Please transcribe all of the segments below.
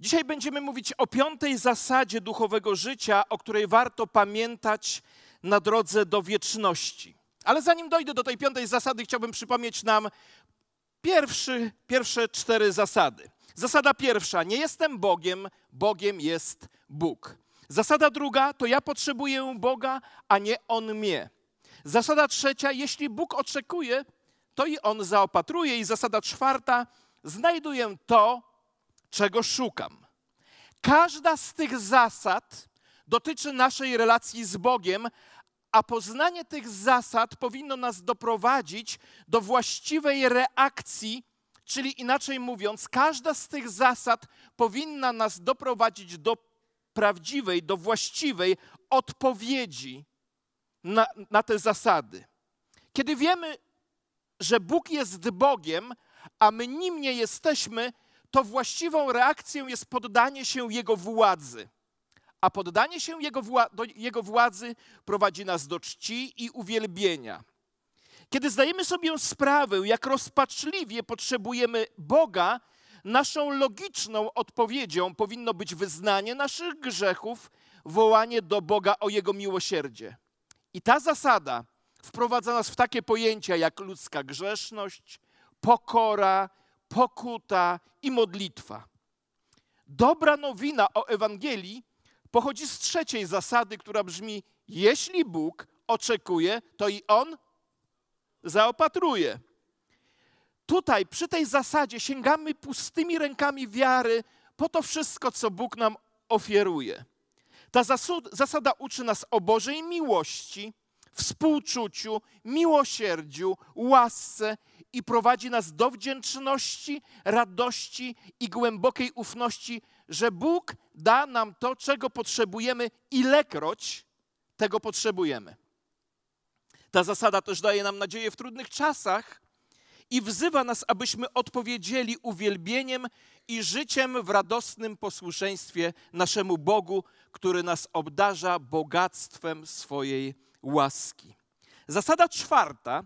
Dzisiaj będziemy mówić o piątej zasadzie duchowego życia, o której warto pamiętać na drodze do wieczności. Ale zanim dojdę do tej piątej zasady, chciałbym przypomnieć nam pierwszy, pierwsze cztery zasady. Zasada pierwsza: nie jestem Bogiem, Bogiem jest Bóg. Zasada druga to ja potrzebuję Boga, a nie On mnie. Zasada trzecia: jeśli Bóg oczekuje, to i On zaopatruje. I zasada czwarta: znajduję to, czego szukam. Każda z tych zasad dotyczy naszej relacji z Bogiem, a poznanie tych zasad powinno nas doprowadzić do właściwej reakcji, czyli inaczej mówiąc, każda z tych zasad powinna nas doprowadzić do prawdziwej, do właściwej odpowiedzi na, na te zasady. Kiedy wiemy, że Bóg jest Bogiem, a my nim nie jesteśmy, to właściwą reakcją jest poddanie się Jego władzy. A poddanie się Jego, wła do Jego władzy prowadzi nas do czci i uwielbienia. Kiedy zdajemy sobie sprawę, jak rozpaczliwie potrzebujemy Boga, naszą logiczną odpowiedzią powinno być wyznanie naszych grzechów, wołanie do Boga o Jego miłosierdzie. I ta zasada wprowadza nas w takie pojęcia jak ludzka grzeszność, pokora, pokuta i modlitwa. Dobra nowina o Ewangelii pochodzi z trzeciej zasady, która brzmi: Jeśli Bóg oczekuje, to i On zaopatruje. Tutaj, przy tej zasadzie, sięgamy pustymi rękami wiary po to wszystko, co Bóg nam ofiaruje. Ta zasada uczy nas o Bożej miłości, współczuciu, miłosierdziu, łasce i prowadzi nas do wdzięczności, radości i głębokiej ufności, że Bóg da nam to, czego potrzebujemy, ilekroć tego potrzebujemy. Ta zasada też daje nam nadzieję w trudnych czasach i wzywa nas, abyśmy odpowiedzieli uwielbieniem i życiem w radosnym posłuszeństwie naszemu Bogu, który nas obdarza bogactwem swojej łaski. Zasada czwarta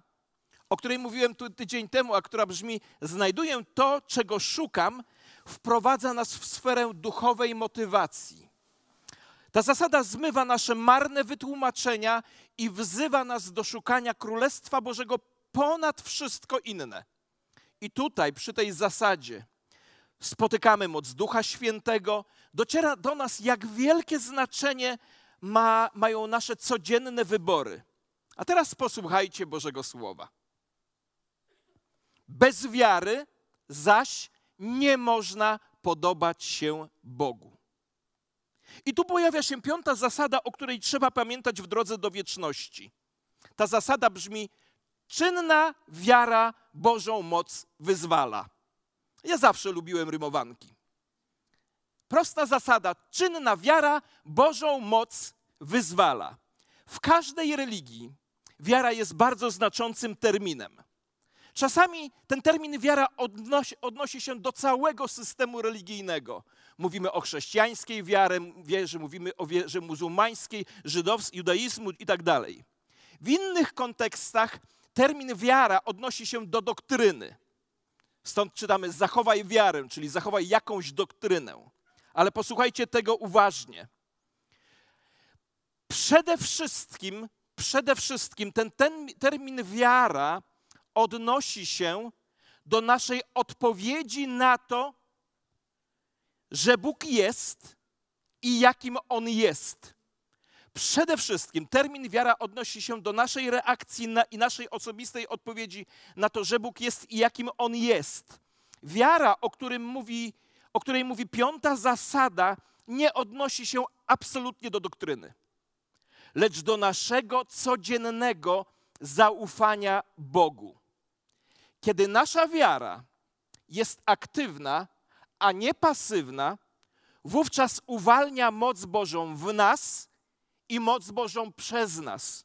o której mówiłem tu tydzień temu, a która brzmi: Znajduję to, czego szukam, wprowadza nas w sferę duchowej motywacji. Ta zasada zmywa nasze marne wytłumaczenia i wzywa nas do szukania Królestwa Bożego ponad wszystko inne. I tutaj, przy tej zasadzie, spotykamy moc Ducha Świętego, dociera do nas, jak wielkie znaczenie ma, mają nasze codzienne wybory. A teraz posłuchajcie Bożego Słowa. Bez wiary zaś nie można podobać się Bogu. I tu pojawia się piąta zasada, o której trzeba pamiętać w drodze do wieczności. Ta zasada brzmi: czynna wiara Bożą moc wyzwala. Ja zawsze lubiłem rymowanki. Prosta zasada: czynna wiara Bożą moc wyzwala. W każdej religii wiara jest bardzo znaczącym terminem. Czasami ten termin wiara odnosi, odnosi, się do całego systemu religijnego. Mówimy o chrześcijańskiej wiarze, wierze, mówimy o wierze muzułmańskiej, żydowskiej, judaizmu i tak. W innych kontekstach termin wiara odnosi się do doktryny. Stąd czytamy zachowaj wiarę, czyli zachowaj jakąś doktrynę. Ale posłuchajcie tego uważnie. Przede wszystkim, przede wszystkim ten, ten termin wiara odnosi się do naszej odpowiedzi na to, że Bóg jest i jakim On jest. Przede wszystkim termin wiara odnosi się do naszej reakcji na, i naszej osobistej odpowiedzi na to, że Bóg jest i jakim On jest. Wiara, o, którym mówi, o której mówi piąta zasada, nie odnosi się absolutnie do doktryny, lecz do naszego codziennego zaufania Bogu. Kiedy nasza wiara jest aktywna, a nie pasywna, wówczas uwalnia moc Bożą w nas i moc Bożą przez nas.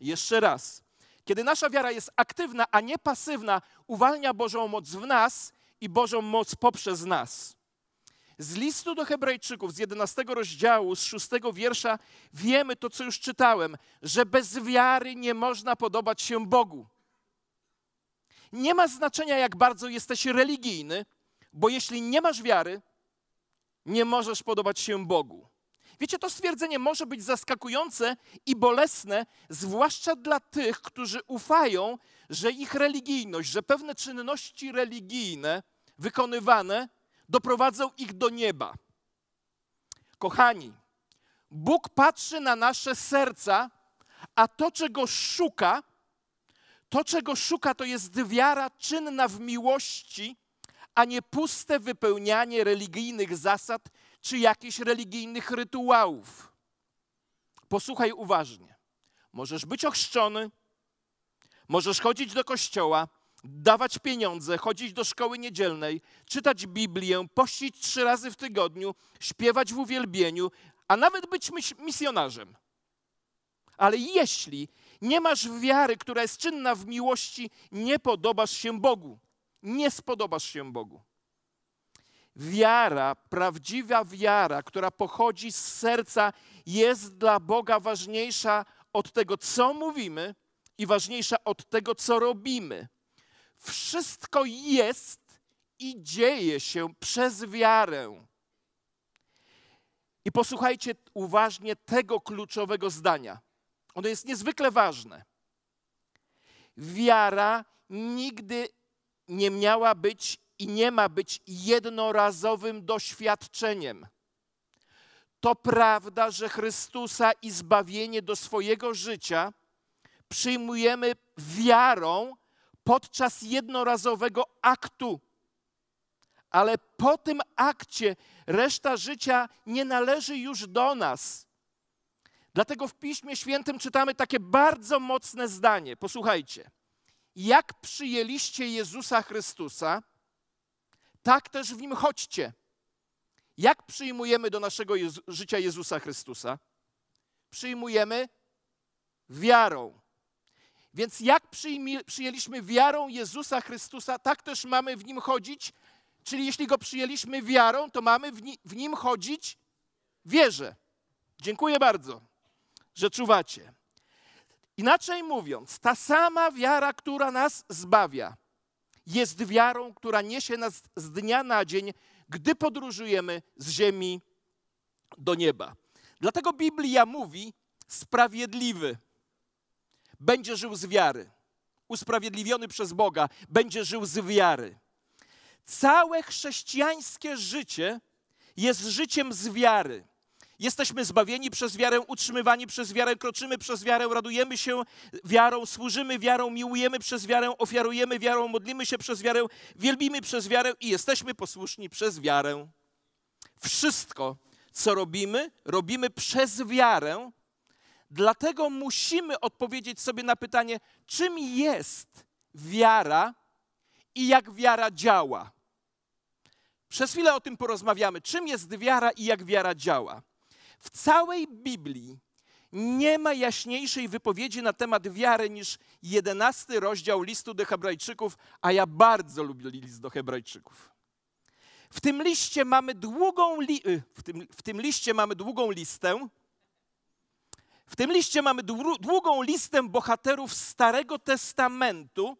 Jeszcze raz. Kiedy nasza wiara jest aktywna, a nie pasywna, uwalnia Bożą moc w nas i Bożą moc poprzez nas. Z listu do Hebrajczyków z 11 rozdziału, z 6 wiersza wiemy to, co już czytałem, że bez wiary nie można podobać się Bogu. Nie ma znaczenia, jak bardzo jesteś religijny, bo jeśli nie masz wiary, nie możesz podobać się Bogu. Wiecie, to stwierdzenie może być zaskakujące i bolesne, zwłaszcza dla tych, którzy ufają, że ich religijność, że pewne czynności religijne wykonywane doprowadzą ich do nieba. Kochani, Bóg patrzy na nasze serca, a to, czego szuka, to, czego szuka, to jest wiara czynna w miłości, a nie puste wypełnianie religijnych zasad czy jakichś religijnych rytuałów. Posłuchaj uważnie. Możesz być ochrzczony, możesz chodzić do kościoła, dawać pieniądze, chodzić do szkoły niedzielnej, czytać Biblię, pościć trzy razy w tygodniu, śpiewać w uwielbieniu, a nawet być misjonarzem. Ale jeśli nie masz wiary, która jest czynna w miłości, nie podobasz się Bogu. Nie spodobasz się Bogu. Wiara, prawdziwa wiara, która pochodzi z serca, jest dla Boga ważniejsza od tego, co mówimy i ważniejsza od tego, co robimy. Wszystko jest i dzieje się przez wiarę. I posłuchajcie uważnie tego kluczowego zdania. Ono jest niezwykle ważne. Wiara nigdy nie miała być i nie ma być jednorazowym doświadczeniem. To prawda, że Chrystusa i zbawienie do swojego życia przyjmujemy wiarą podczas jednorazowego aktu. Ale po tym akcie reszta życia nie należy już do nas. Dlatego w Piśmie Świętym czytamy takie bardzo mocne zdanie. Posłuchajcie. Jak przyjęliście Jezusa Chrystusa, tak też w nim chodźcie. Jak przyjmujemy do naszego Jezu życia Jezusa Chrystusa? Przyjmujemy wiarą. Więc jak przyjęliśmy wiarą Jezusa Chrystusa, tak też mamy w nim chodzić. Czyli jeśli go przyjęliśmy wiarą, to mamy w, ni w nim chodzić wierze. Dziękuję bardzo, że czuwacie. Inaczej mówiąc, ta sama wiara, która nas zbawia, jest wiarą, która niesie nas z dnia na dzień, gdy podróżujemy z ziemi do nieba. Dlatego Biblia mówi: sprawiedliwy będzie żył z wiary. Usprawiedliwiony przez Boga będzie żył z wiary. Całe chrześcijańskie życie jest życiem z wiary. Jesteśmy zbawieni przez wiarę, utrzymywani przez wiarę, kroczymy przez wiarę, radujemy się wiarą, służymy wiarą, miłujemy przez wiarę, ofiarujemy wiarą, modlimy się przez wiarę, wielbimy przez wiarę i jesteśmy posłuszni przez wiarę. Wszystko, co robimy, robimy przez wiarę. Dlatego musimy odpowiedzieć sobie na pytanie, czym jest wiara i jak wiara działa. Przez chwilę o tym porozmawiamy. Czym jest wiara i jak wiara działa? W całej Biblii nie ma jaśniejszej wypowiedzi na temat wiary niż jedenasty rozdział listu do Hebrajczyków, a ja bardzo lubię list do Hebrajczyków. W tym liście mamy długą li y, w, tym, w tym liście mamy długą listę. W tym liście mamy długą listę bohaterów Starego Testamentu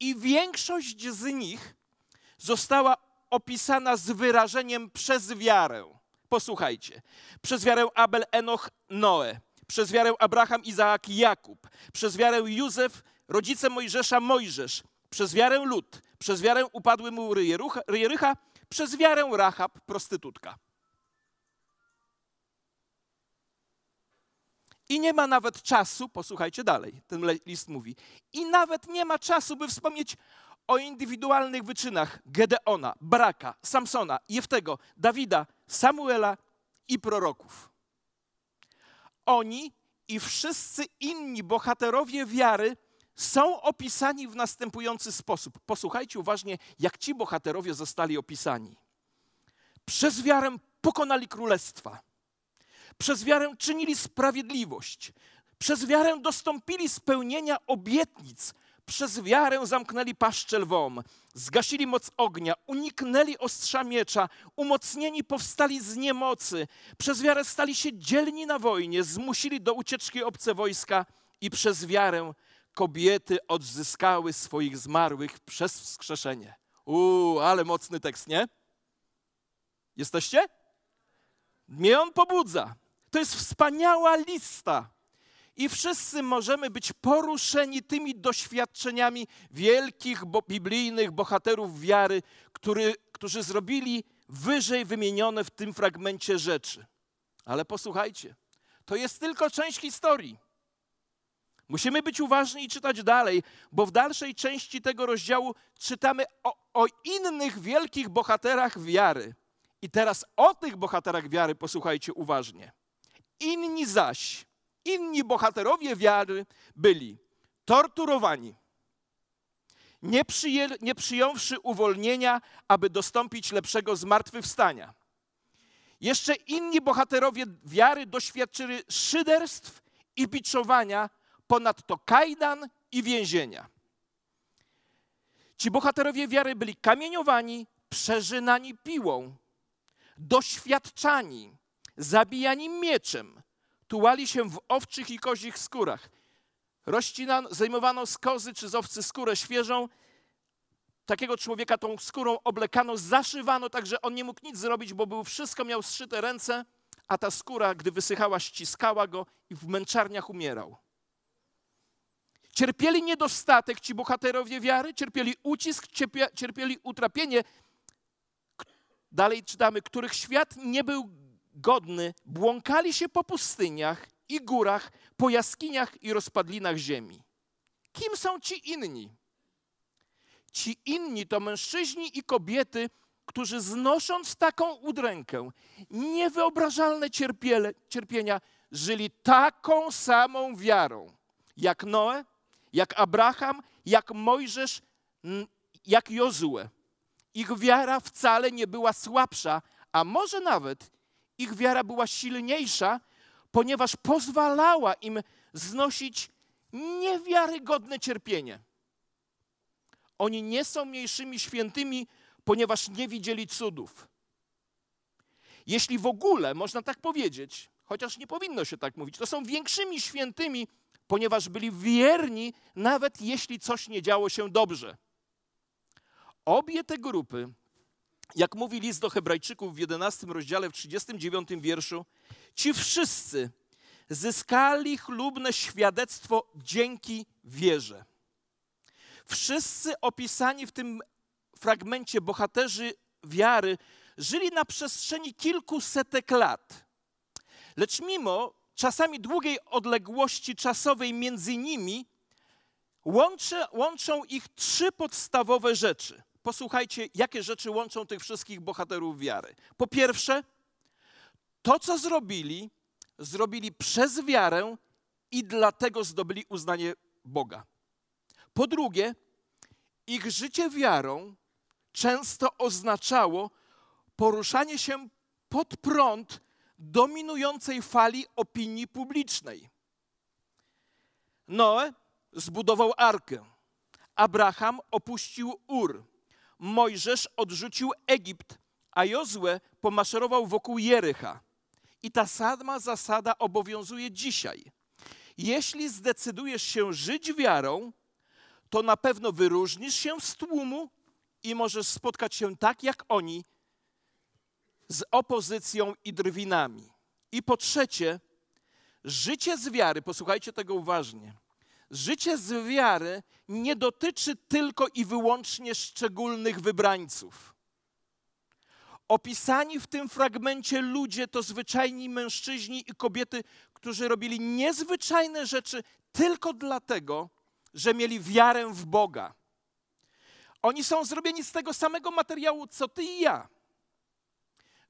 i większość z nich została opisana z wyrażeniem przez wiarę. Posłuchajcie. Przez wiarę Abel, Enoch, Noe. Przez wiarę Abraham, Izaak, Jakub. Przez wiarę Józef, rodzice Mojżesza, Mojżesz. Przez wiarę Lud. Przez wiarę upadły mu Jericha. Przez wiarę Rahab, prostytutka. I nie ma nawet czasu, posłuchajcie dalej, ten list mówi, i nawet nie ma czasu, by wspomnieć o indywidualnych wyczynach Gedeona, Baraka, Samsona, Jeftego, Dawida, Samuela i proroków. Oni i wszyscy inni bohaterowie wiary są opisani w następujący sposób. Posłuchajcie uważnie, jak ci bohaterowie zostali opisani. Przez wiarę pokonali królestwa. Przez wiarę czynili sprawiedliwość. Przez wiarę dostąpili spełnienia obietnic, przez wiarę zamknęli paszczę lwom, zgasili moc ognia, uniknęli ostrza miecza, umocnieni powstali z niemocy, przez wiarę stali się dzielni na wojnie, zmusili do ucieczki obce wojska i przez wiarę kobiety odzyskały swoich zmarłych przez wskrzeszenie. Uuu, ale mocny tekst, nie? Jesteście? Mnie on pobudza. To jest wspaniała lista. I wszyscy możemy być poruszeni tymi doświadczeniami wielkich bo, biblijnych bohaterów wiary, który, którzy zrobili wyżej wymienione w tym fragmencie rzeczy. Ale posłuchajcie, to jest tylko część historii. Musimy być uważni i czytać dalej, bo w dalszej części tego rozdziału czytamy o, o, innych wielkich bohaterach wiary. I teraz o tych bohaterach wiary posłuchajcie uważnie. Inni zaś, inni bohaterowie wiary byli torturowani, nie, przyjęli, nie przyjąwszy uwolnienia, aby dostąpić lepszego zmartwychwstania. Jeszcze inni bohaterowie wiary doświadczyli szyderstw i biczowania, ponadto kajdan i więzienia. Ci bohaterowie wiary byli kamieniowani, przeżynani piłą, doświadczani, zabijani mieczem, tułali się w owczych i kozich skórach. Rozcinano, zajmowano z kozy czy z owcy skórę świeżą. Takiego człowieka tą skórą oblekano, zaszywano, tak że on nie mógł nic zrobić, bo był wszystko, miał zszyte ręce, a ta skóra, gdy wysychała, ściskała go i w męczarniach umierał. Cierpieli niedostatek ci bohaterowie wiary, cierpieli ucisk, cierpieli utrapienie. Dalej czytamy, których świat nie był godny, błąkali się po pustyniach i górach, po jaskiniach i rozpadlinach ziemi. Kim są ci inni? Ci inni to mężczyźni i kobiety, którzy znosząc taką udrękę, niewyobrażalne cierpiele, cierpienia, żyli taką samą wiarą, jak Noe, jak Abraham, jak Mojżesz, jak Jozue. Ich wiara wcale nie była słabsza, a może nawet ich wiara była silniejsza, ponieważ pozwalała im znosić niewiarygodne cierpienie. Oni nie są mniejszymi świętymi, ponieważ nie widzieli cudów. Jeśli w ogóle można tak powiedzieć, chociaż nie powinno się tak mówić, to są większymi świętymi, ponieważ byli wierni, nawet jeśli coś nie działo się dobrze. Obie te grupy, jak mówi list do Hebrajczyków w 11 rozdziale, w 39 wierszu, ci wszyscy zyskali chlubne świadectwo dzięki wierze. Wszyscy opisani w tym fragmencie bohaterzy wiary żyli na przestrzeni kilkusetek lat. Lecz mimo czasami długiej odległości czasowej między nimi, łączy, łączą ich trzy podstawowe rzeczy. Posłuchajcie, jakie rzeczy łączą tych wszystkich bohaterów wiary. Po pierwsze, to, co zrobili, zrobili przez wiarę i dlatego zdobyli uznanie Boga. Po drugie, ich życie wiarą często oznaczało poruszanie się pod prąd dominującej fali opinii publicznej. Noe zbudował arkę. Abraham opuścił Ur. Mojżesz odrzucił Egipt, a Jozue pomaszerował wokół Jericha. I ta sama zasada obowiązuje dzisiaj. Jeśli zdecydujesz się żyć wiarą, to na pewno wyróżnisz się z tłumu i możesz spotkać się tak jak oni z opozycją i drwinami. I po trzecie, życie z wiary, posłuchajcie tego uważnie. Życie z wiary nie dotyczy tylko i wyłącznie szczególnych wybrańców. Opisani w tym fragmencie ludzie to zwyczajni mężczyźni i kobiety, którzy robili niezwyczajne rzeczy tylko dlatego, że mieli wiarę w Boga. Oni są zrobieni z tego samego materiału, co ty i ja.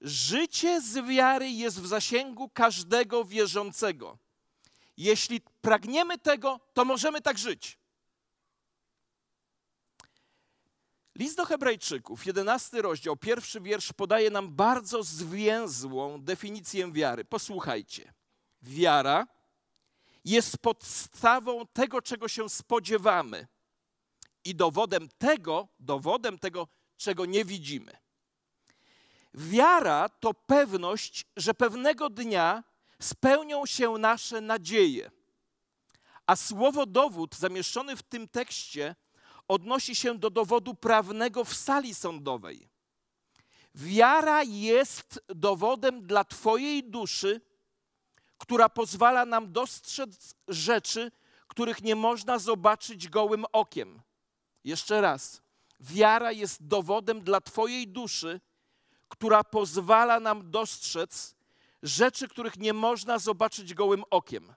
Życie z wiary jest w zasięgu każdego wierzącego. Jeśli pragniemy tego, to możemy tak żyć. List do Hebrajczyków, 11 rozdział, pierwszy wiersz podaje nam bardzo zwięzłą definicję wiary. Posłuchajcie. Wiara jest podstawą tego, czego się spodziewamy i dowodem tego, dowodem tego, czego nie widzimy. Wiara to pewność, że pewnego dnia spełnią się nasze nadzieje. A słowo dowód zamieszczony w tym tekście odnosi się do dowodu prawnego w sali sądowej. Wiara jest dowodem dla Twojej duszy, która pozwala nam dostrzec rzeczy, których nie można zobaczyć gołym okiem. Jeszcze raz. Wiara jest dowodem dla Twojej duszy, która pozwala nam dostrzec rzeczy, których nie można zobaczyć gołym okiem.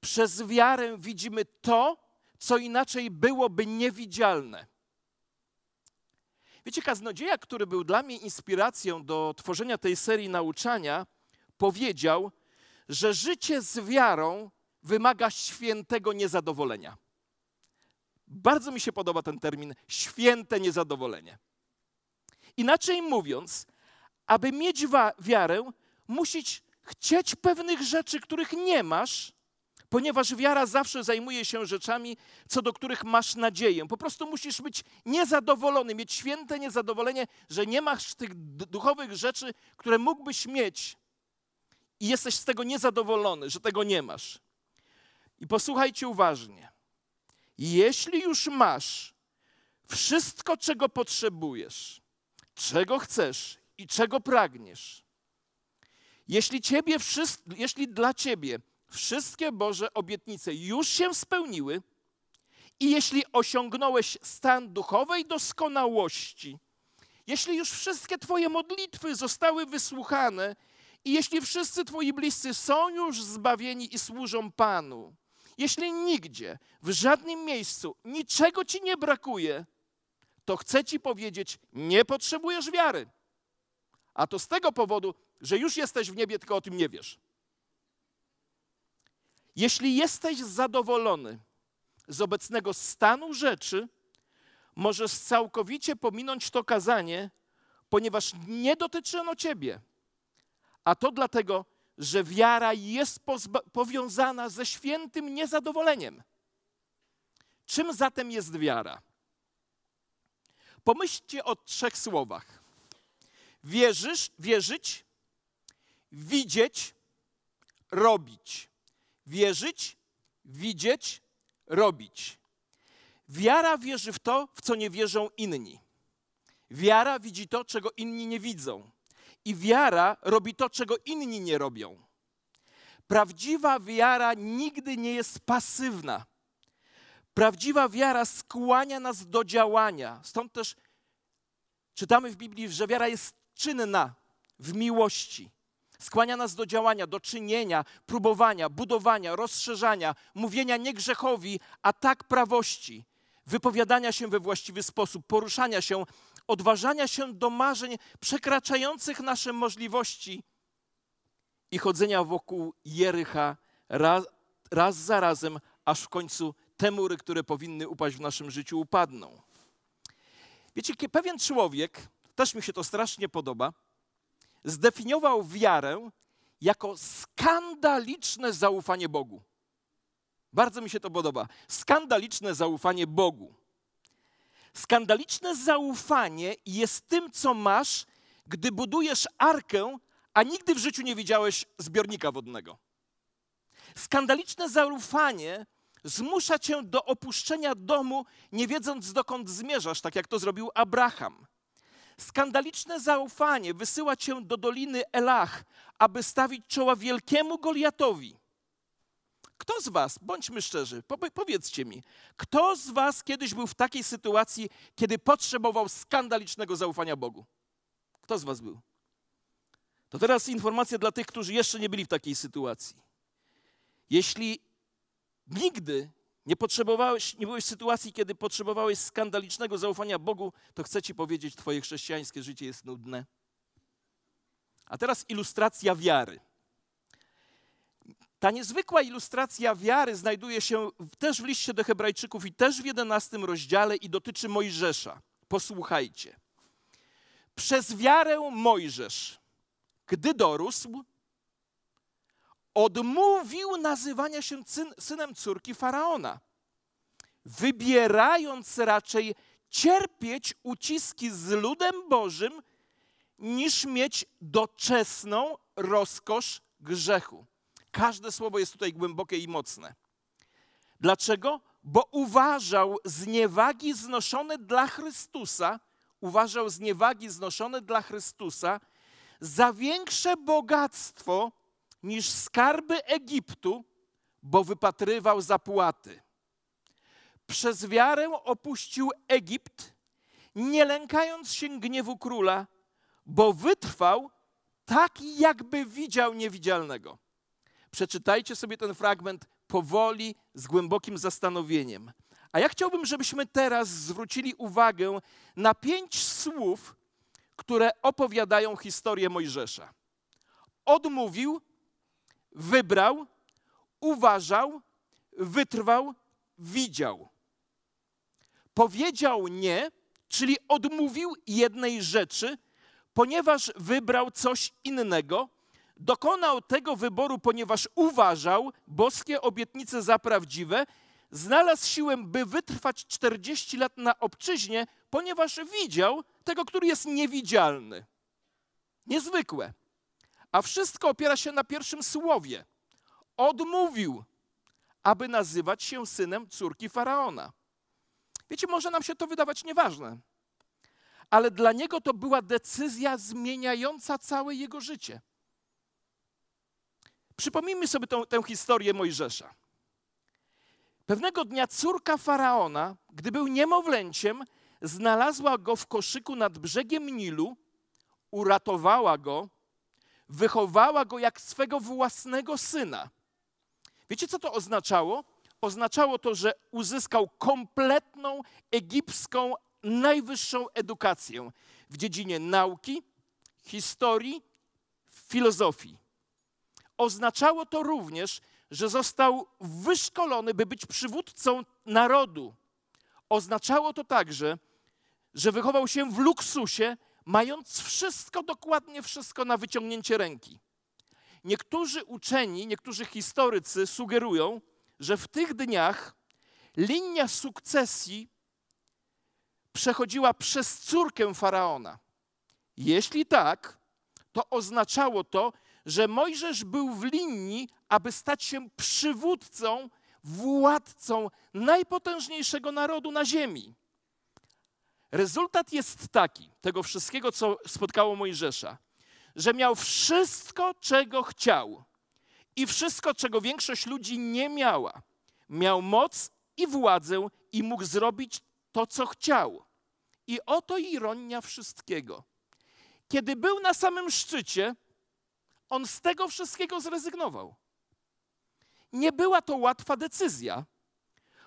Przez wiarę widzimy to, co inaczej byłoby niewidzialne. Wiecie, kaznodzieja, który był dla mnie inspiracją do tworzenia tej serii nauczania, powiedział, że życie z wiarą wymaga świętego niezadowolenia. Bardzo mi się podoba ten termin święte niezadowolenie. Inaczej mówiąc, aby mieć wiarę, musisz chcieć pewnych rzeczy, których nie masz, ponieważ wiara zawsze zajmuje się rzeczami, co do których masz nadzieję. Po prostu musisz być niezadowolony, mieć święte niezadowolenie, że nie masz tych duchowych rzeczy, które mógłbyś mieć i jesteś z tego niezadowolony, że tego nie masz. I posłuchajcie uważnie. Jeśli już masz wszystko, czego potrzebujesz, czego chcesz i czego pragniesz, jeśli, ciebie, jeśli dla ciebie wszystkie Boże obietnice już się spełniły i jeśli osiągnąłeś stan duchowej doskonałości, jeśli już wszystkie Twoje modlitwy zostały wysłuchane i jeśli wszyscy Twoi bliscy są już zbawieni i służą Panu, jeśli nigdzie, w żadnym miejscu niczego Ci nie brakuje, to chcę Ci powiedzieć, nie potrzebujesz wiary. A to z tego powodu, że już jesteś w niebie, tylko o tym nie wiesz. Jeśli jesteś zadowolony z obecnego stanu rzeczy, możesz całkowicie pominąć to kazanie, ponieważ nie dotyczy ono ciebie. A to dlatego, że wiara jest powiązana ze świętym niezadowoleniem. Czym zatem jest wiara? Pomyślcie o trzech słowach. Wierzysz, wierzyć, widzieć, robić. Wierzyć, widzieć, robić. Wiara wierzy w to, w co nie wierzą inni. Wiara widzi to, czego inni nie widzą. I wiara robi to, czego inni nie robią. Prawdziwa wiara nigdy nie jest pasywna. Prawdziwa wiara skłania nas do działania. Stąd też czytamy w Biblii, że wiara jest czynna w miłości. Skłania nas do działania, do czynienia, próbowania, budowania, rozszerzania, mówienia nie grzechowi, a tak prawości, wypowiadania się we właściwy sposób, poruszania się, odważania się do marzeń przekraczających nasze możliwości i chodzenia wokół Jericha raz, raz za razem, aż w końcu te mury, które powinny upaść w naszym życiu, upadną. Wiecie, pewien człowiek, też mi się to strasznie podoba, zdefiniował wiarę jako skandaliczne zaufanie Bogu. Bardzo mi się to podoba. Skandaliczne zaufanie Bogu. Skandaliczne zaufanie jest tym, co masz, gdy budujesz arkę, a nigdy w życiu nie widziałeś zbiornika wodnego. Skandaliczne zaufanie zmusza cię do opuszczenia domu, nie wiedząc dokąd zmierzasz, tak jak to zrobił Abraham. Skandaliczne zaufanie wysyła cię do doliny Elach, aby stawić czoła wielkiemu Goliatowi. Kto z was, bądźmy szczerzy, powiedzcie mi, kto z was kiedyś był w takiej sytuacji, kiedy potrzebował skandalicznego zaufania Bogu? Kto z was był? To teraz informacja dla tych, którzy jeszcze nie byli w takiej sytuacji. Jeśli nigdy nie potrzebowałeś, nie byłeś w sytuacji, kiedy potrzebowałeś skandalicznego zaufania Bogu, to chcę ci powiedzieć, twoje chrześcijańskie życie jest nudne. A teraz ilustracja wiary. Ta niezwykła ilustracja wiary znajduje się też w liście do Hebrajczyków i też w jedenastym rozdziale i dotyczy Mojżesza. Posłuchajcie. Przez wiarę Mojżesz, gdy dorósł, odmówił nazywania się syn, synem córki faraona, wybierając raczej cierpieć uciski z ludem Bożym, niż mieć doczesną rozkosz grzechu. Każde słowo jest tutaj głębokie i mocne. Dlaczego? Bo uważał zniewagi znoszone dla Chrystusa, uważał zniewagi znoszone dla Chrystusa za większe bogactwo niż skarby Egiptu, bo wypatrywał zapłaty. Przez wiarę opuścił Egipt, nie lękając się gniewu króla, bo wytrwał tak, jakby widział niewidzialnego. Przeczytajcie sobie ten fragment powoli, z głębokim zastanowieniem. A ja chciałbym, żebyśmy teraz zwrócili uwagę na pięć słów, które opowiadają historię Mojżesza. Odmówił, wybrał, uważał, wytrwał, widział. Powiedział nie, czyli odmówił jednej rzeczy, ponieważ wybrał coś innego. Dokonał tego wyboru, ponieważ uważał boskie obietnice za prawdziwe. Znalazł siłę, by wytrwać 40 lat na obczyźnie, ponieważ widział tego, który jest niewidzialny. Niezwykłe. A wszystko opiera się na pierwszym słowie. Odmówił, aby nazywać się synem córki faraona. Wiecie, może nam się to wydawać nieważne, ale dla niego to była decyzja zmieniająca całe jego życie. Przypomnijmy sobie tą, tę historię Mojżesza. Pewnego dnia córka faraona, gdy był niemowlęciem, znalazła go w koszyku nad brzegiem Nilu, uratowała go, wychowała go jak swego własnego syna. Wiecie, co to oznaczało? Oznaczało to, że uzyskał kompletną egipską najwyższą edukację w dziedzinie nauki, historii, filozofii. Oznaczało to również, że został wyszkolony, by być przywódcą narodu. Oznaczało to także, że wychował się w luksusie, mając wszystko, dokładnie wszystko na wyciągnięcie ręki. Niektórzy uczeni, niektórzy historycy sugerują, że w tych dniach linia sukcesji przechodziła przez córkę faraona. Jeśli tak, to oznaczało to, że Mojżesz był w linii, aby stać się przywódcą, władcą najpotężniejszego narodu na ziemi. Rezultat jest taki, tego wszystkiego, co spotkało Mojżesza, że miał wszystko, czego chciał i wszystko, czego większość ludzi nie miała. Miał moc i władzę i mógł zrobić to, co chciał. I oto ironia wszystkiego. Kiedy był na samym szczycie, on z tego wszystkiego zrezygnował. Nie była to łatwa decyzja,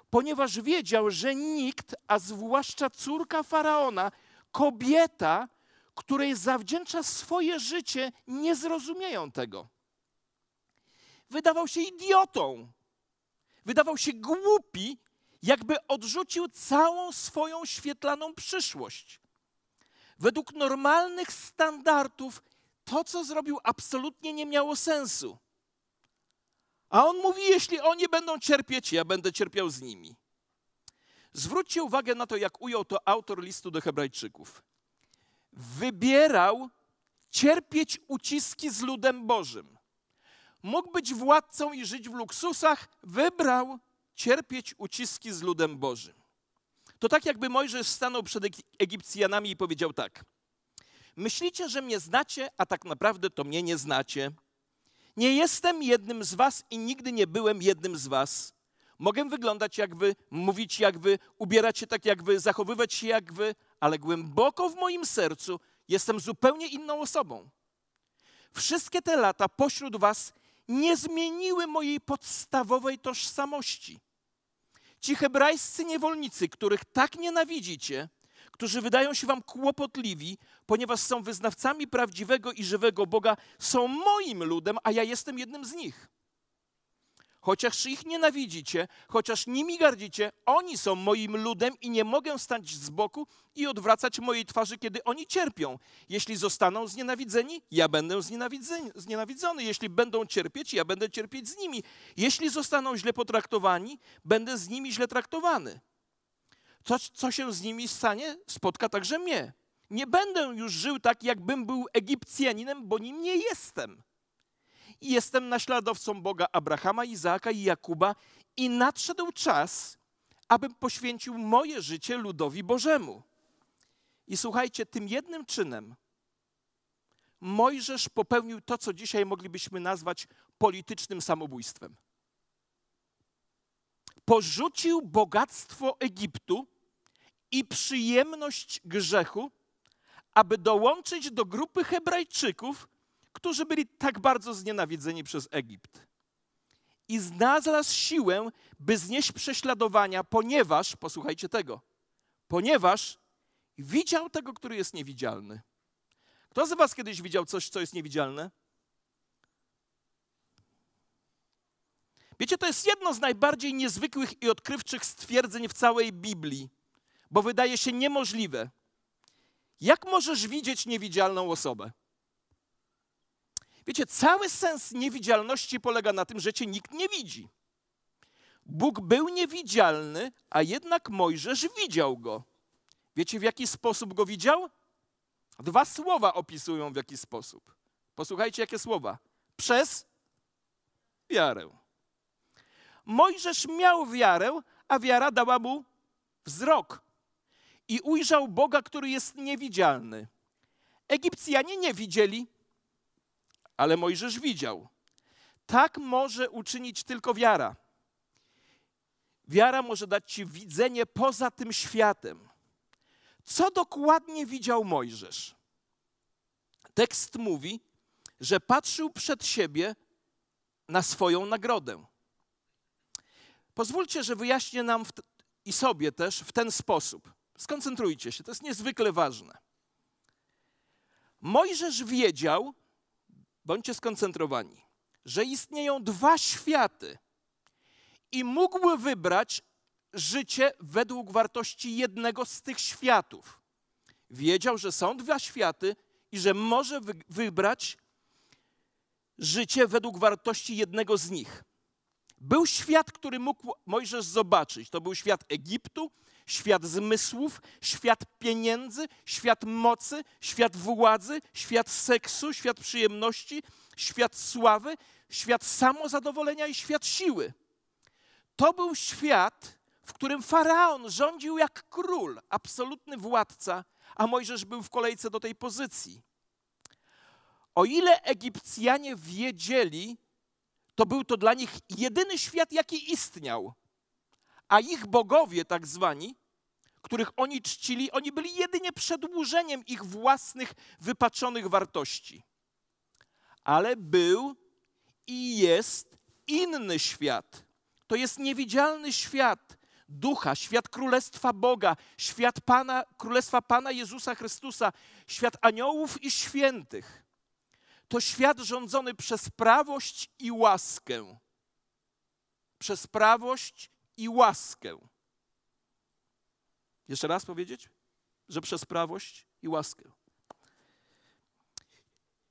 ponieważ wiedział, że nikt, a zwłaszcza córka faraona, kobieta, której zawdzięcza swoje życie, nie zrozumieją tego. Wydawał się idiotą, wydawał się głupi, jakby odrzucił całą swoją świetlaną przyszłość. Według normalnych standardów to, co zrobił, absolutnie nie miało sensu. A on mówi: Jeśli oni będą cierpieć, ja będę cierpiał z nimi. Zwróćcie uwagę na to, jak ujął to autor listu do Hebrajczyków. Wybierał cierpieć uciski z ludem Bożym. Mógł być władcą i żyć w luksusach, wybrał cierpieć uciski z ludem Bożym. To tak, jakby Mojżesz stanął przed Egipcjanami i powiedział tak: Myślicie, że mnie znacie, a tak naprawdę to mnie nie znacie. Nie jestem jednym z was i nigdy nie byłem jednym z was. Mogę wyglądać jak wy, mówić jak wy, ubierać się tak jak wy, zachowywać się jak wy, ale głęboko w moim sercu jestem zupełnie inną osobą. Wszystkie te lata pośród was nie zmieniły mojej podstawowej tożsamości. Ci hebrajscy niewolnicy, których tak nienawidzicie, którzy wydają się wam kłopotliwi, ponieważ są wyznawcami prawdziwego i żywego Boga, są moim ludem, a ja jestem jednym z nich. Chociaż ich nienawidzicie, chociaż nimi gardzicie, oni są moim ludem i nie mogę stać z boku i odwracać mojej twarzy, kiedy oni cierpią. Jeśli zostaną znienawidzeni, ja będę znienawidzony. Jeśli będą cierpieć, ja będę cierpieć z nimi. Jeśli zostaną źle potraktowani, będę z nimi źle traktowany. To, co się z nimi stanie, spotka także mnie. Nie będę już żył tak, jakbym był Egipcjaninem, bo nim nie jestem jestem naśladowcą Boga Abrahama, Izaaka i Jakuba i nadszedł czas, abym poświęcił moje życie ludowi Bożemu. I słuchajcie, tym jednym czynem Mojżesz popełnił to, co dzisiaj moglibyśmy nazwać politycznym samobójstwem. Porzucił bogactwo Egiptu i przyjemność grzechu, aby dołączyć do grupy Hebrajczyków, którzy byli tak bardzo znienawidzeni przez Egipt. I znalazł siłę, by znieść prześladowania, ponieważ, posłuchajcie tego, ponieważ widział tego, który jest niewidzialny. Kto z Was kiedyś widział coś, co jest niewidzialne? Wiecie, to jest jedno z najbardziej niezwykłych i odkrywczych stwierdzeń w całej Biblii, bo wydaje się niemożliwe. Jak możesz widzieć niewidzialną osobę? Wiecie, cały sens niewidzialności polega na tym, że cię nikt nie widzi. Bóg był niewidzialny, a jednak Mojżesz widział go. Wiecie, w jaki sposób go widział? Dwa słowa opisują w jaki sposób. Posłuchajcie, jakie słowa. Przez wiarę. Mojżesz miał wiarę, a wiara dała mu wzrok. I ujrzał Boga, który jest niewidzialny. Egipcjanie nie widzieli, ale Mojżesz widział. Tak może uczynić tylko wiara. Wiara może dać ci widzenie poza tym światem. Co dokładnie widział Mojżesz? Tekst mówi, że patrzył przed siebie na swoją nagrodę. Pozwólcie, że wyjaśnię nam i sobie też w ten sposób. Skoncentrujcie się, to jest niezwykle ważne. Mojżesz wiedział, bądźcie skoncentrowani, że istnieją dwa światy i mógł wybrać życie według wartości jednego z tych światów. Wiedział, że są dwa światy i że może wy wybrać życie według wartości jednego z nich. Był świat, który mógł Mojżesz zobaczyć. To był świat Egiptu, świat zmysłów, świat pieniędzy, świat mocy, świat władzy, świat seksu, świat przyjemności, świat sławy, świat samozadowolenia i świat siły. To był świat, w którym faraon rządził jak król, absolutny władca, a Mojżesz był w kolejce do tej pozycji. O ile Egipcjanie wiedzieli, to był to dla nich jedyny świat, jaki istniał. A ich bogowie, tak zwani, których oni czcili, oni byli jedynie przedłużeniem ich własnych wypaczonych wartości. Ale był i jest inny świat. To jest niewidzialny świat ducha, świat królestwa Boga, świat Pana, królestwa Pana Jezusa Chrystusa, świat aniołów i świętych to świat rządzony przez prawość i łaskę. Przez prawość i łaskę. Jeszcze raz powiedzieć, że przez prawość i łaskę.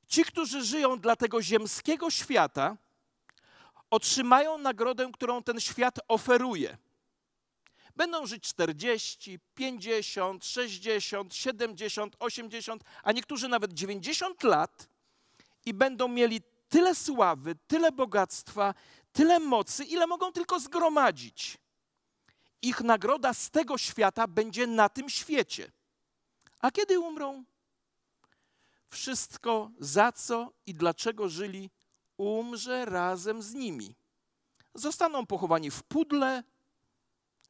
Ci, którzy żyją dla tego ziemskiego świata, otrzymają nagrodę, którą ten świat oferuje. Będą żyć 40, 50, 60, 70, 80, a niektórzy nawet 90 lat i będą mieli tyle sławy, tyle bogactwa, tyle mocy, ile mogą tylko zgromadzić. Ich nagroda z tego świata będzie na tym świecie. A kiedy umrą? Wszystko, za co i dlaczego żyli, umrze razem z nimi. Zostaną pochowani w pudle,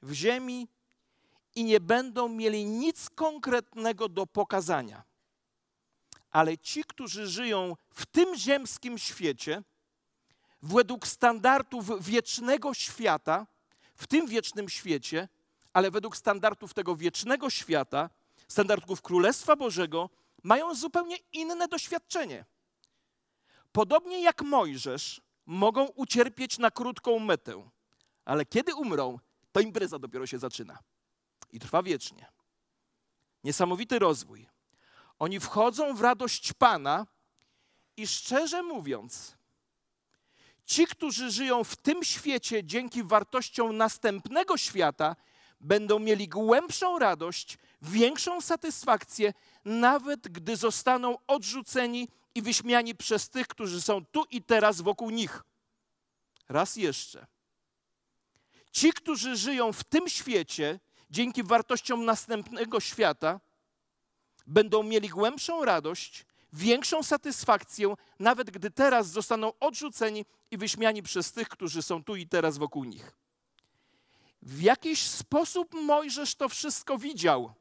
w ziemi i nie będą mieli nic konkretnego do pokazania ale ci, którzy żyją w tym ziemskim świecie, według standardów wiecznego świata, w tym wiecznym świecie, ale według standardów tego wiecznego świata, standardów Królestwa Bożego, mają zupełnie inne doświadczenie. Podobnie jak Mojżesz, mogą ucierpieć na krótką metę, ale kiedy umrą, to impreza dopiero się zaczyna i trwa wiecznie. Niesamowity rozwój. Oni wchodzą w radość Pana i szczerze mówiąc, ci, którzy żyją w tym świecie dzięki wartościom następnego świata, będą mieli głębszą radość, większą satysfakcję, nawet gdy zostaną odrzuceni i wyśmiani przez tych, którzy są tu i teraz wokół nich. Raz jeszcze. Ci, którzy żyją w tym świecie dzięki wartościom następnego świata, będą mieli głębszą radość, większą satysfakcję, nawet gdy teraz zostaną odrzuceni i wyśmiani przez tych, którzy są tu i teraz wokół nich. W jakiś sposób Mojżesz to wszystko widział.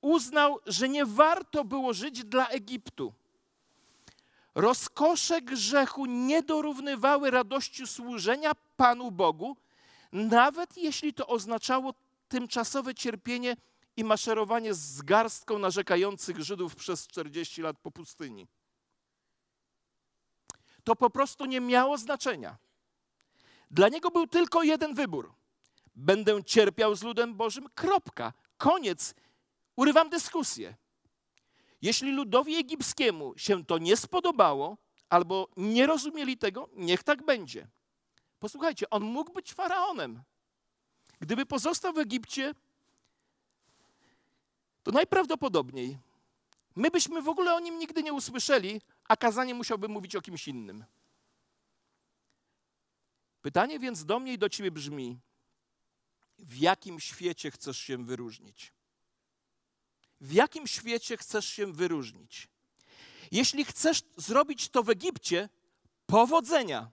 Uznał, że nie warto było żyć dla Egiptu. Rozkosze grzechu nie dorównywały radości służenia Panu Bogu, nawet jeśli to oznaczało tymczasowe cierpienie i maszerowanie z garstką narzekających Żydów przez 40 lat po pustyni. To po prostu nie miało znaczenia. Dla niego był tylko jeden wybór. Będę cierpiał z ludem Bożym, kropka, koniec. Urywam dyskusję. Jeśli ludowi egipskiemu się to nie spodobało, albo nie rozumieli tego, niech tak będzie. Posłuchajcie, on mógł być faraonem. Gdyby pozostał w Egipcie, to najprawdopodobniej my byśmy w ogóle o nim nigdy nie usłyszeli, a kazanie musiałby mówić o kimś innym. Pytanie więc do mnie i do ciebie brzmi: w jakim świecie chcesz się wyróżnić? W jakim świecie chcesz się wyróżnić? Jeśli chcesz zrobić to w Egipcie, powodzenia.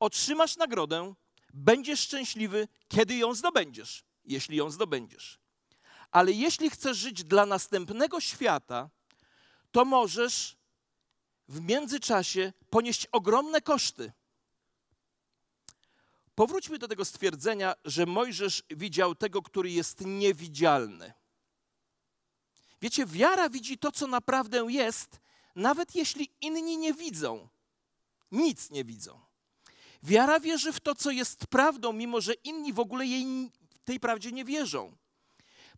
Otrzymasz nagrodę, będziesz szczęśliwy, kiedy ją zdobędziesz, jeśli ją zdobędziesz. Ale jeśli chcesz żyć dla następnego świata, to możesz w międzyczasie ponieść ogromne koszty. Powróćmy do tego stwierdzenia, że Mojżesz widział tego, który jest niewidzialny. Wiecie, wiara widzi to, co naprawdę jest, nawet jeśli inni nie widzą. Nic nie widzą. Wiara wierzy w to, co jest prawdą, mimo że inni w ogóle jej, tej prawdzie nie wierzą.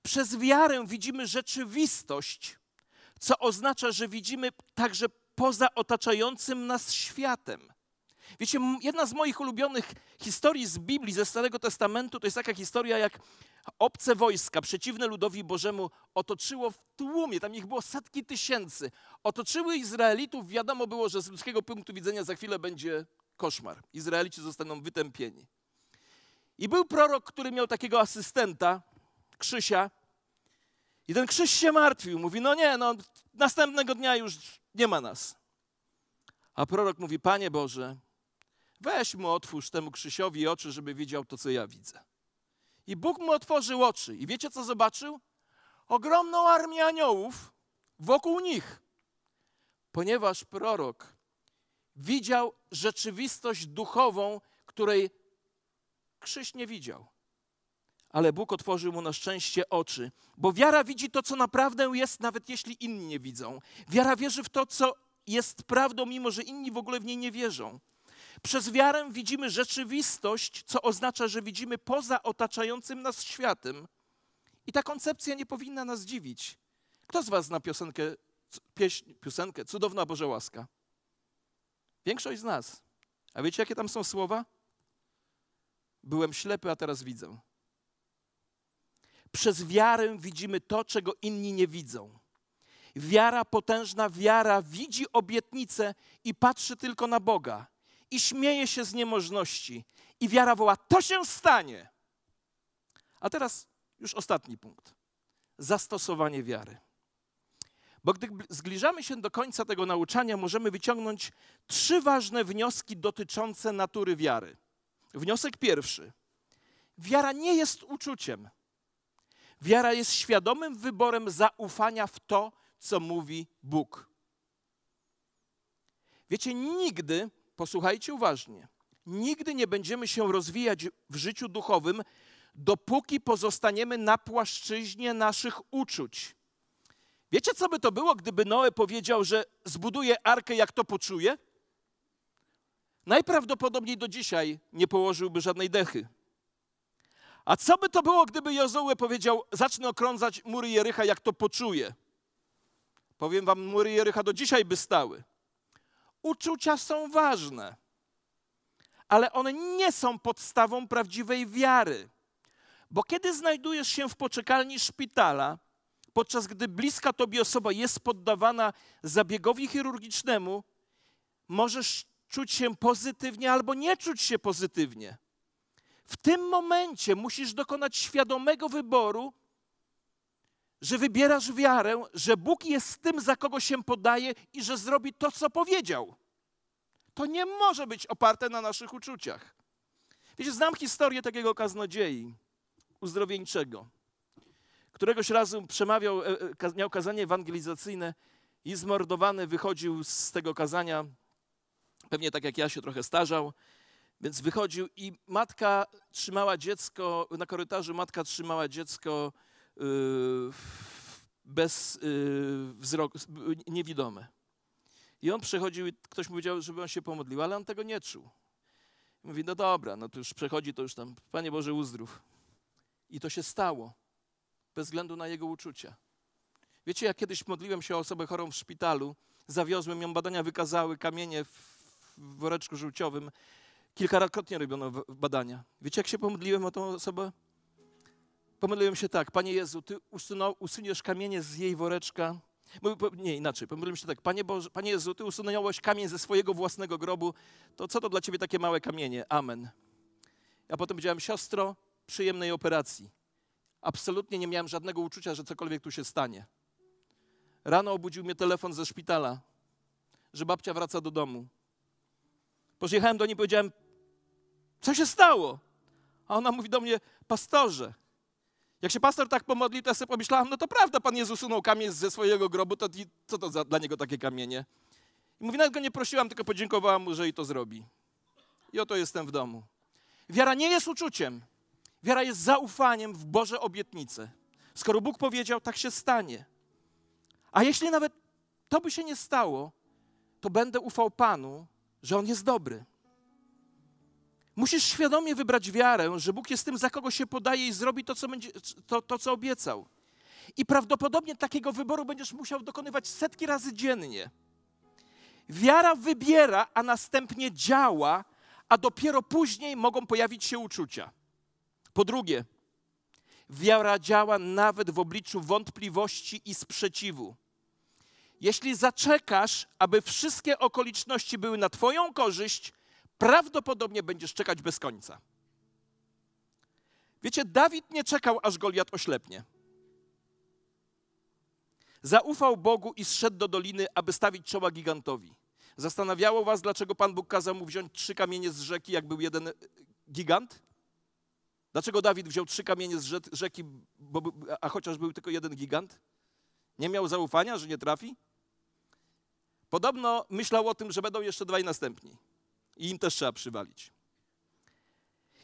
Przez wiarę widzimy rzeczywistość, co oznacza, że widzimy także poza otaczającym nas światem. Wiecie, jedna z moich ulubionych historii z Biblii, ze Starego Testamentu, to jest taka historia, jak obce wojska, przeciwne ludowi Bożemu, otoczyło w tłumie, tam ich było setki tysięcy, otoczyły Izraelitów. Wiadomo było, że z ludzkiego punktu widzenia za chwilę będzie koszmar. Izraelici zostaną wytępieni. I był prorok, który miał takiego asystenta, Krzysia. I ten Krzyś się martwił. Mówi, no nie, no następnego dnia już nie ma nas. A prorok mówi, Panie Boże, weź mu otwórz temu Krzysiowi oczy, żeby widział to, co ja widzę. I Bóg mu otworzył oczy. I wiecie, co zobaczył? Ogromną armię aniołów wokół nich. Ponieważ prorok widział rzeczywistość duchową, której Krzyś nie widział. Ale Bóg otworzył mu na szczęście oczy, bo wiara widzi to, co naprawdę jest, nawet jeśli inni nie widzą. Wiara wierzy w to, co jest prawdą, mimo że inni w ogóle w niej nie wierzą. Przez wiarę widzimy rzeczywistość, co oznacza, że widzimy poza otaczającym nas światem. I ta koncepcja nie powinna nas dziwić. Kto z Was zna piosenkę, pieśń, piosenkę Cudowna Boże łaska? Większość z nas. A wiecie, jakie tam są słowa? Byłem ślepy, a teraz widzę. Przez wiarę widzimy to, czego inni nie widzą. Wiara, potężna wiara, widzi obietnicę i patrzy tylko na Boga i śmieje się z niemożności. I wiara woła: To się stanie. A teraz już ostatni punkt. Zastosowanie wiary. Bo gdy zbliżamy się do końca tego nauczania, możemy wyciągnąć trzy ważne wnioski dotyczące natury wiary. Wniosek pierwszy. Wiara nie jest uczuciem. Wiara jest świadomym wyborem zaufania w to, co mówi Bóg. Wiecie, nigdy, posłuchajcie uważnie, nigdy nie będziemy się rozwijać w życiu duchowym, dopóki pozostaniemy na płaszczyźnie naszych uczuć. Wiecie, co by to było, gdyby Noe powiedział, że zbuduje arkę, jak to poczuje? Najprawdopodobniej do dzisiaj nie położyłby żadnej dechy. A co by to było, gdyby Jozue powiedział, zacznę okrążać mury Jericha, jak to poczuje? Powiem wam, mury Jericha do dzisiaj by stały. Uczucia są ważne, ale one nie są podstawą prawdziwej wiary. Bo kiedy znajdujesz się w poczekalni szpitala, podczas gdy bliska tobie osoba jest poddawana zabiegowi chirurgicznemu, możesz czuć się pozytywnie albo nie czuć się pozytywnie. W tym momencie musisz dokonać świadomego wyboru, że wybierasz wiarę, że Bóg jest tym, za kogo się podaje i że zrobi to, co powiedział. To nie może być oparte na naszych uczuciach. Wiecie, znam historię takiego kaznodziei uzdrowieńczego. Któregoś razu przemawiał, e, e, miał kazanie ewangelizacyjne i zmordowany wychodził z tego kazania, pewnie tak jak ja się trochę starzał, więc wychodził i matka trzymała dziecko, na korytarzu matka trzymała dziecko yy, bez yy, wzroku, niewidome. I on przechodził i ktoś mu powiedział, żeby on się pomodlił, ale on tego nie czuł. Mówi, no dobra, no to już przechodzi, to już tam, Panie Boże, uzdrów. I to się stało, bez względu na jego uczucia. Wiecie, jak kiedyś modliłem się o osobę chorą w szpitalu, zawiozłem ją, badania wykazały kamienie w woreczku żółciowym. Kilkakrotnie robiono badania. Wiecie, jak się pomodliłem o tą osobę? Pomodliłem się tak, Panie Jezu, Ty usunął, usuniesz kamienie z jej woreczka. Nie, inaczej, pomodliłem się tak, Panie, Boże, Panie Jezu, Ty usunąłeś kamień ze swojego własnego grobu, to co to dla Ciebie takie małe kamienie? Amen. Ja potem powiedziałem, siostro, przyjemnej operacji. Absolutnie nie miałem żadnego uczucia, że cokolwiek tu się stanie. Rano obudził mnie telefon ze szpitala, że babcia wraca do domu. Pojechałem do niej i powiedziałem, co się stało? A ona mówi do mnie, pastorze. Jak się pastor tak pomodlił, to ja sobie pomyślałam, no to prawda, Pan Jezus usunął kamień ze swojego grobu, to co to za, dla Niego takie kamienie? I mówi, nawet go nie prosiłam, tylko podziękowałam mu, że i to zrobi. I oto jestem w domu. Wiara nie jest uczuciem. Wiara jest zaufaniem w Boże obietnice. Skoro Bóg powiedział, tak się stanie. A jeśli nawet to by się nie stało, to będę ufał Panu, że On jest dobry. Musisz świadomie wybrać wiarę, że Bóg jest tym, za kogo się podaje i zrobi to, co, będzie, to, to, co obiecał. I prawdopodobnie takiego wyboru będziesz musiał dokonywać setki razy dziennie. Wiara wybiera, a następnie działa, a dopiero później mogą pojawić się uczucia. Po drugie, wiara działa nawet w obliczu wątpliwości i sprzeciwu. Jeśli zaczekasz, aby wszystkie okoliczności były na Twoją korzyść, prawdopodobnie będziesz czekać bez końca. Wiecie, Dawid nie czekał, aż Goliat oślepnie. Zaufał Bogu i zszedł do doliny, aby stawić czoła gigantowi. Zastanawiało was, dlaczego Pan Bóg kazał mu wziąć trzy kamienie z rzeki, jak był jeden gigant? Dlaczego Dawid wziął trzy kamienie z rzeki, bo, a chociaż był tylko jeden gigant? Nie miał zaufania, że nie trafi? Podobno myślał o tym, że będą jeszcze dwaj następni i im też trzeba przywalić.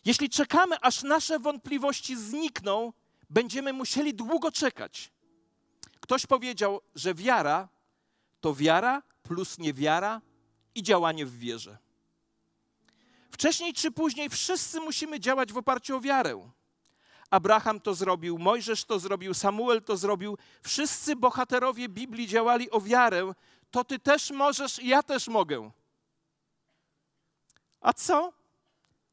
Jeśli czekamy, aż nasze wątpliwości znikną, będziemy musieli długo czekać. Ktoś powiedział, że wiara to wiara plus niewiara i działanie w wierze. Wcześniej czy później wszyscy musimy działać w oparciu o wiarę. Abraham to zrobił, Mojżesz to zrobił, Samuel to zrobił. Wszyscy bohaterowie Biblii działali o wiarę, to ty też możesz i ja też mogę. A co?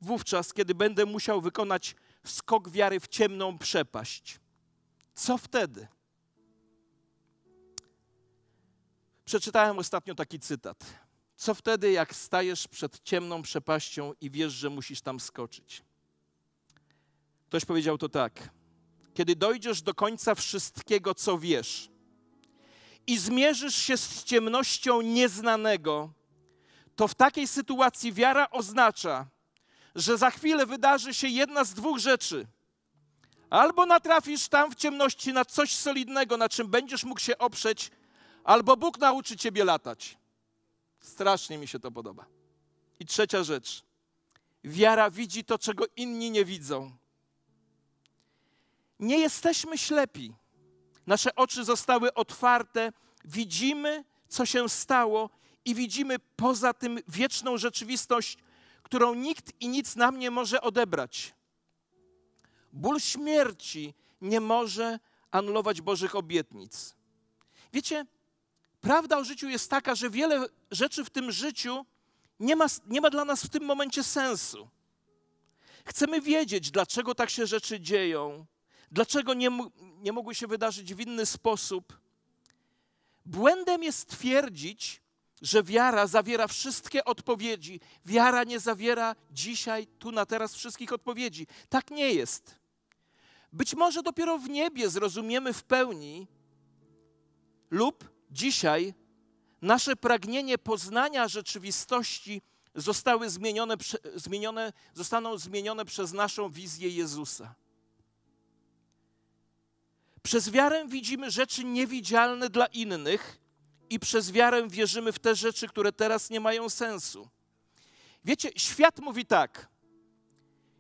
Wówczas, kiedy będę musiał wykonać skok wiary w ciemną przepaść. Co wtedy? Przeczytałem ostatnio taki cytat. Co wtedy, jak stajesz przed ciemną przepaścią i wiesz, że musisz tam skoczyć? Ktoś powiedział to tak. Kiedy dojdziesz do końca wszystkiego, co wiesz, i zmierzysz się z ciemnością nieznanego, to w takiej sytuacji wiara oznacza, że za chwilę wydarzy się jedna z dwóch rzeczy. Albo natrafisz tam w ciemności na coś solidnego, na czym będziesz mógł się oprzeć, albo Bóg nauczy ciebie latać. Strasznie mi się to podoba. I trzecia rzecz. Wiara widzi to, czego inni nie widzą. Nie jesteśmy ślepi. Nasze oczy zostały otwarte, widzimy, co się stało i widzimy poza tym wieczną rzeczywistość, którą nikt i nic nam nie może odebrać. Ból śmierci nie może anulować Bożych obietnic. Wiecie, prawda o życiu jest taka, że wiele rzeczy w tym życiu nie ma, nie ma dla nas w tym momencie sensu. Chcemy wiedzieć, dlaczego tak się rzeczy dzieją, dlaczego nie, nie mogły się wydarzyć w inny sposób. Błędem jest twierdzić, że wiara zawiera wszystkie odpowiedzi. Wiara nie zawiera dzisiaj, tu na teraz wszystkich odpowiedzi. Tak nie jest. Być może dopiero w niebie zrozumiemy w pełni, lub dzisiaj nasze pragnienie poznania rzeczywistości zostały zmienione, zmienione, zostaną zmienione przez naszą wizję Jezusa. Przez wiarę widzimy rzeczy niewidzialne dla innych i przez wiarę wierzymy w te rzeczy, które teraz nie mają sensu. Wiecie, świat mówi tak: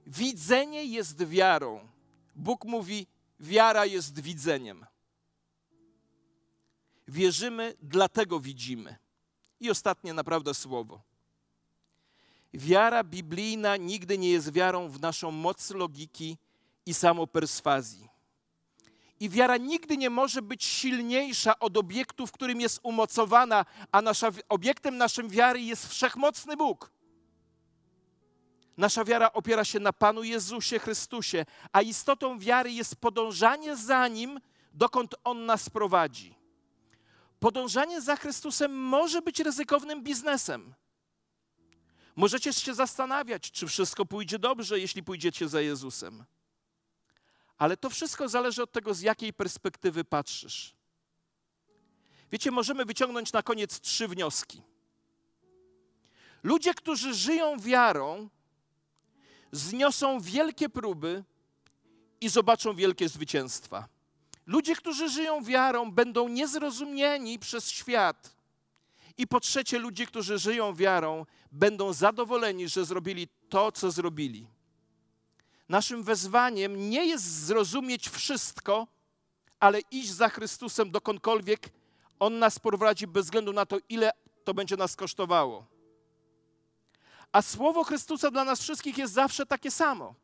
widzenie jest wiarą. Bóg mówi, wiara jest widzeniem. Wierzymy, dlatego widzimy. I ostatnie naprawdę słowo. Wiara biblijna nigdy nie jest wiarą w naszą moc logiki i samoperswazji. I wiara nigdy nie może być silniejsza od obiektu, w którym jest umocowana, a nasza, obiektem naszej wiary jest wszechmocny Bóg. Nasza wiara opiera się na Panu Jezusie Chrystusie, a istotą wiary jest podążanie za Nim, dokąd On nas prowadzi. Podążanie za Chrystusem może być ryzykownym biznesem. Możecie się zastanawiać, czy wszystko pójdzie dobrze, jeśli pójdziecie za Jezusem. Ale to wszystko zależy od tego, z jakiej perspektywy patrzysz. Wiecie, możemy wyciągnąć na koniec trzy wnioski. Ludzie, którzy żyją wiarą, zniosą wielkie próby i zobaczą wielkie zwycięstwa. Ludzie, którzy żyją wiarą, będą niezrozumieni przez świat. I po trzecie, ludzie, którzy żyją wiarą, będą zadowoleni, że zrobili to, co zrobili. Naszym wezwaniem nie jest zrozumieć wszystko, ale iść za Chrystusem dokądkolwiek On nas prowadzi, bez względu na to, ile to będzie nas kosztowało. A słowo Chrystusa dla nas wszystkich jest zawsze takie samo.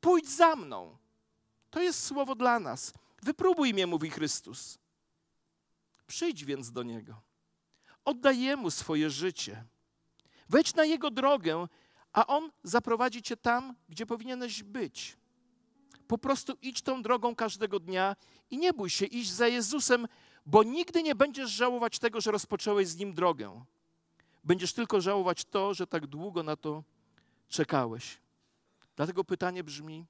Pójdź za mną. To jest słowo dla nas. Wypróbuj mnie, mówi Chrystus. Przyjdź więc do Niego. Oddaj Jemu swoje życie. Wejdź na Jego drogę, a On zaprowadzi Cię tam, gdzie powinieneś być. Po prostu idź tą drogą każdego dnia i nie bój się iść za Jezusem, bo nigdy nie będziesz żałować tego, że rozpocząłeś z Nim drogę. Będziesz tylko żałować to, że tak długo na to czekałeś. Dlatego pytanie brzmi,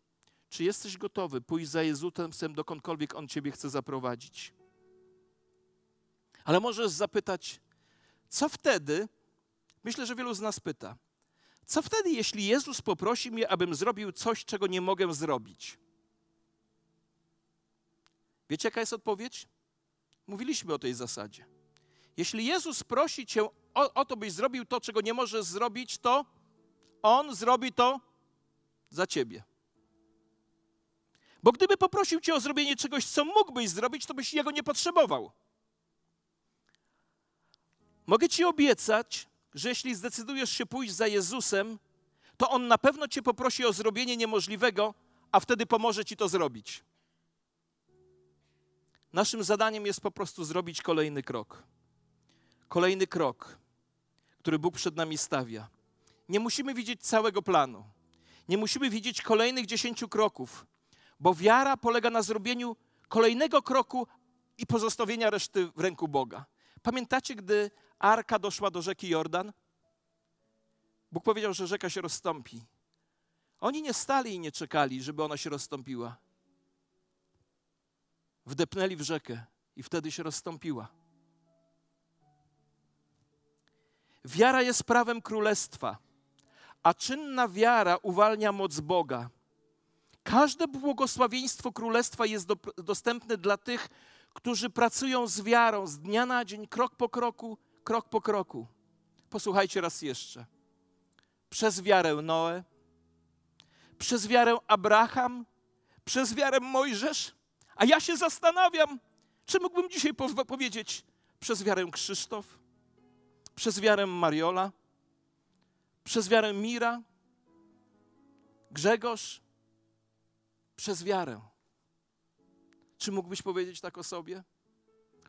czy jesteś gotowy pójść za Jezusem dokądkolwiek On Ciebie chce zaprowadzić? Ale możesz zapytać, co wtedy? Myślę, że wielu z nas pyta. Co wtedy, jeśli Jezus poprosi mnie, abym zrobił coś, czego nie mogę zrobić? Wiecie, jaka jest odpowiedź? Mówiliśmy o tej zasadzie. Jeśli Jezus prosi cię o, o to, byś zrobił to, czego nie możesz zrobić, to On zrobi to za ciebie. Bo gdyby poprosił cię o zrobienie czegoś, co mógłbyś zrobić, to byś jego nie potrzebował. Mogę ci obiecać, że jeśli zdecydujesz się pójść za Jezusem, to On na pewno cię poprosi o zrobienie niemożliwego, a wtedy pomoże ci to zrobić. Naszym zadaniem jest po prostu zrobić kolejny krok. Kolejny krok, który Bóg przed nami stawia. Nie musimy widzieć całego planu. Nie musimy widzieć kolejnych dziesięciu kroków, bo wiara polega na zrobieniu kolejnego kroku i pozostawienia reszty w ręku Boga. Pamiętacie, gdy arka doszła do rzeki Jordan? Bóg powiedział, że rzeka się rozstąpi. Oni nie stali i nie czekali, żeby ona się rozstąpiła. Wdepnęli w rzekę i wtedy się rozstąpiła. Wiara jest prawem królestwa, a czynna wiara uwalnia moc Boga. Każde błogosławieństwo królestwa jest do, dostępne dla tych, którzy pracują z wiarą z dnia na dzień, krok po kroku, krok po kroku. Posłuchajcie raz jeszcze. Przez wiarę Noe, przez wiarę Abraham, przez wiarę Mojżesz, a ja się zastanawiam, czy mógłbym dzisiaj powiedzieć przez wiarę Krzysztof, przez wiarę Mariola, przez wiarę Mira, Grzegorz, przez wiarę. Czy mógłbyś powiedzieć tak o sobie?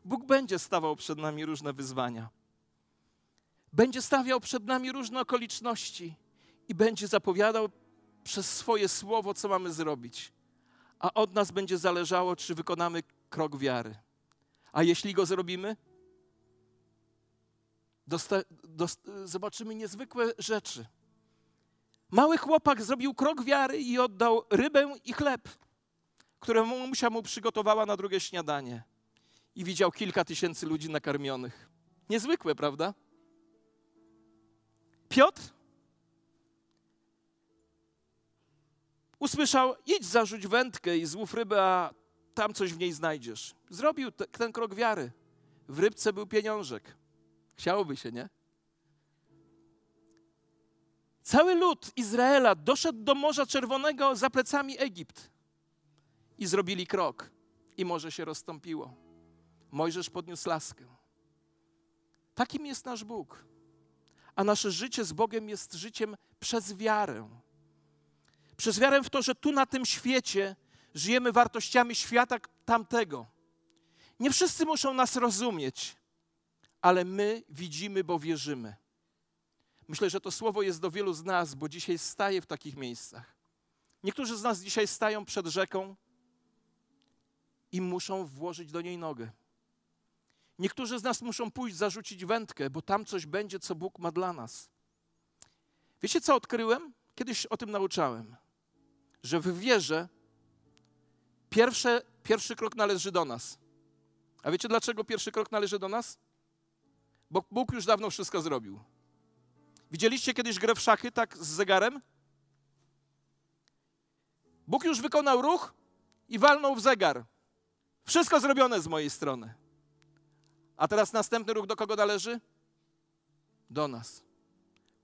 Bóg będzie stawał przed nami różne wyzwania. Będzie stawiał przed nami różne okoliczności i będzie zapowiadał przez swoje słowo, co mamy zrobić. A od nas będzie zależało, czy wykonamy krok wiary. A jeśli go zrobimy, zobaczymy niezwykłe rzeczy. Mały chłopak zrobił krok wiary i oddał rybę i chleb. któremu mamusia mu przygotowała na drugie śniadanie. I widział kilka tysięcy ludzi nakarmionych. Niezwykłe, prawda? Piotr usłyszał: idź zarzuć wędkę i złów rybę, a tam coś w niej znajdziesz. Zrobił te, ten krok wiary. W rybce był pieniążek. Chciałoby się, nie? Cały lud Izraela doszedł do Morza Czerwonego za plecami Egipt i zrobili krok, i morze się rozstąpiło. Mojżesz podniósł laskę. Takim jest nasz Bóg. A nasze życie z Bogiem jest życiem przez wiarę. Przez wiarę w to, że tu na tym świecie żyjemy wartościami świata tamtego. Nie wszyscy muszą nas rozumieć, ale my widzimy, bo wierzymy. Myślę, że to słowo jest do wielu z nas, bo dzisiaj staję w takich miejscach. Niektórzy z nas dzisiaj stają przed rzeką i muszą włożyć do niej nogę. Niektórzy z nas muszą pójść, zarzucić wędkę, bo tam coś będzie, co Bóg ma dla nas. Wiecie, co odkryłem? Kiedyś o tym nauczałem, że w wierze pierwsze, pierwszy krok należy do nas. A wiecie, dlaczego pierwszy krok należy do nas? Bo Bóg już dawno wszystko zrobił. Widzieliście kiedyś grę w szachy tak z zegarem? Bóg już wykonał ruch i walnął w zegar. Wszystko zrobione z mojej strony. A teraz następny ruch do kogo należy? Do nas.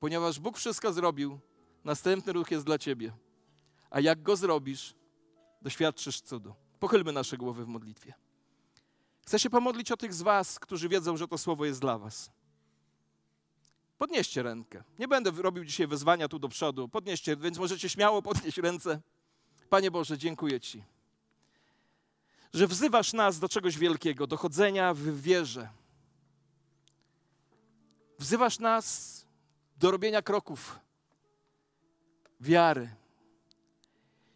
Ponieważ Bóg wszystko zrobił, następny ruch jest dla ciebie. A jak go zrobisz, doświadczysz cudu. Pochylmy nasze głowy w modlitwie. Chcę się pomodlić o tych z Was, którzy wiedzą, że to słowo jest dla Was. Podnieście rękę. Nie będę robił dzisiaj wezwania tu do przodu. Podnieście, więc możecie śmiało podnieść ręce. Panie Boże, dziękuję Ci, że wzywasz nas do czegoś wielkiego, do chodzenia w wierze. Wzywasz nas do robienia kroków wiary.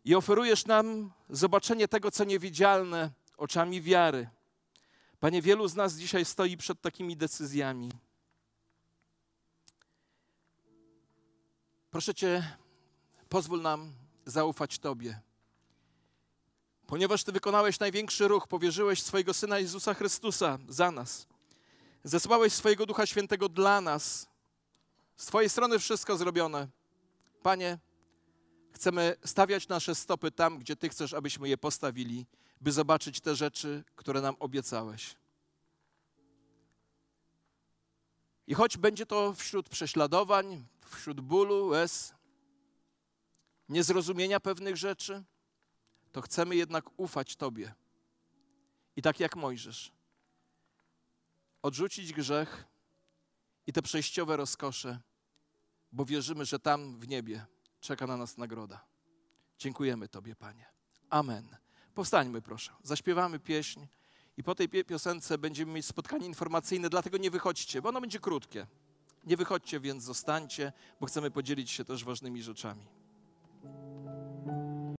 I oferujesz nam zobaczenie tego, co niewidzialne oczami wiary. Panie, wielu z nas dzisiaj stoi przed takimi decyzjami. Proszę Cię, pozwól nam zaufać Tobie. Ponieważ Ty wykonałeś największy ruch, powierzyłeś swojego Syna Jezusa Chrystusa za nas. Zesłałeś swojego Ducha Świętego dla nas. Z Twojej strony wszystko zrobione. Panie, chcemy stawiać nasze stopy tam, gdzie Ty chcesz, abyśmy je postawili, by zobaczyć te rzeczy, które nam obiecałeś. I choć będzie to wśród prześladowań, wśród bólu, łez, niezrozumienia pewnych rzeczy, to chcemy jednak ufać Tobie. I tak jak Mojżesz, odrzucić grzech i te przejściowe rozkosze, bo wierzymy, że tam w niebie czeka na nas nagroda. Dziękujemy Tobie, Panie. Amen. Powstańmy, proszę. Zaśpiewamy pieśń i po tej piosence będziemy mieć spotkanie informacyjne, dlatego nie wychodźcie, bo ono będzie krótkie. Nie wychodźcie, więc zostańcie, bo chcemy podzielić się też ważnymi rzeczami.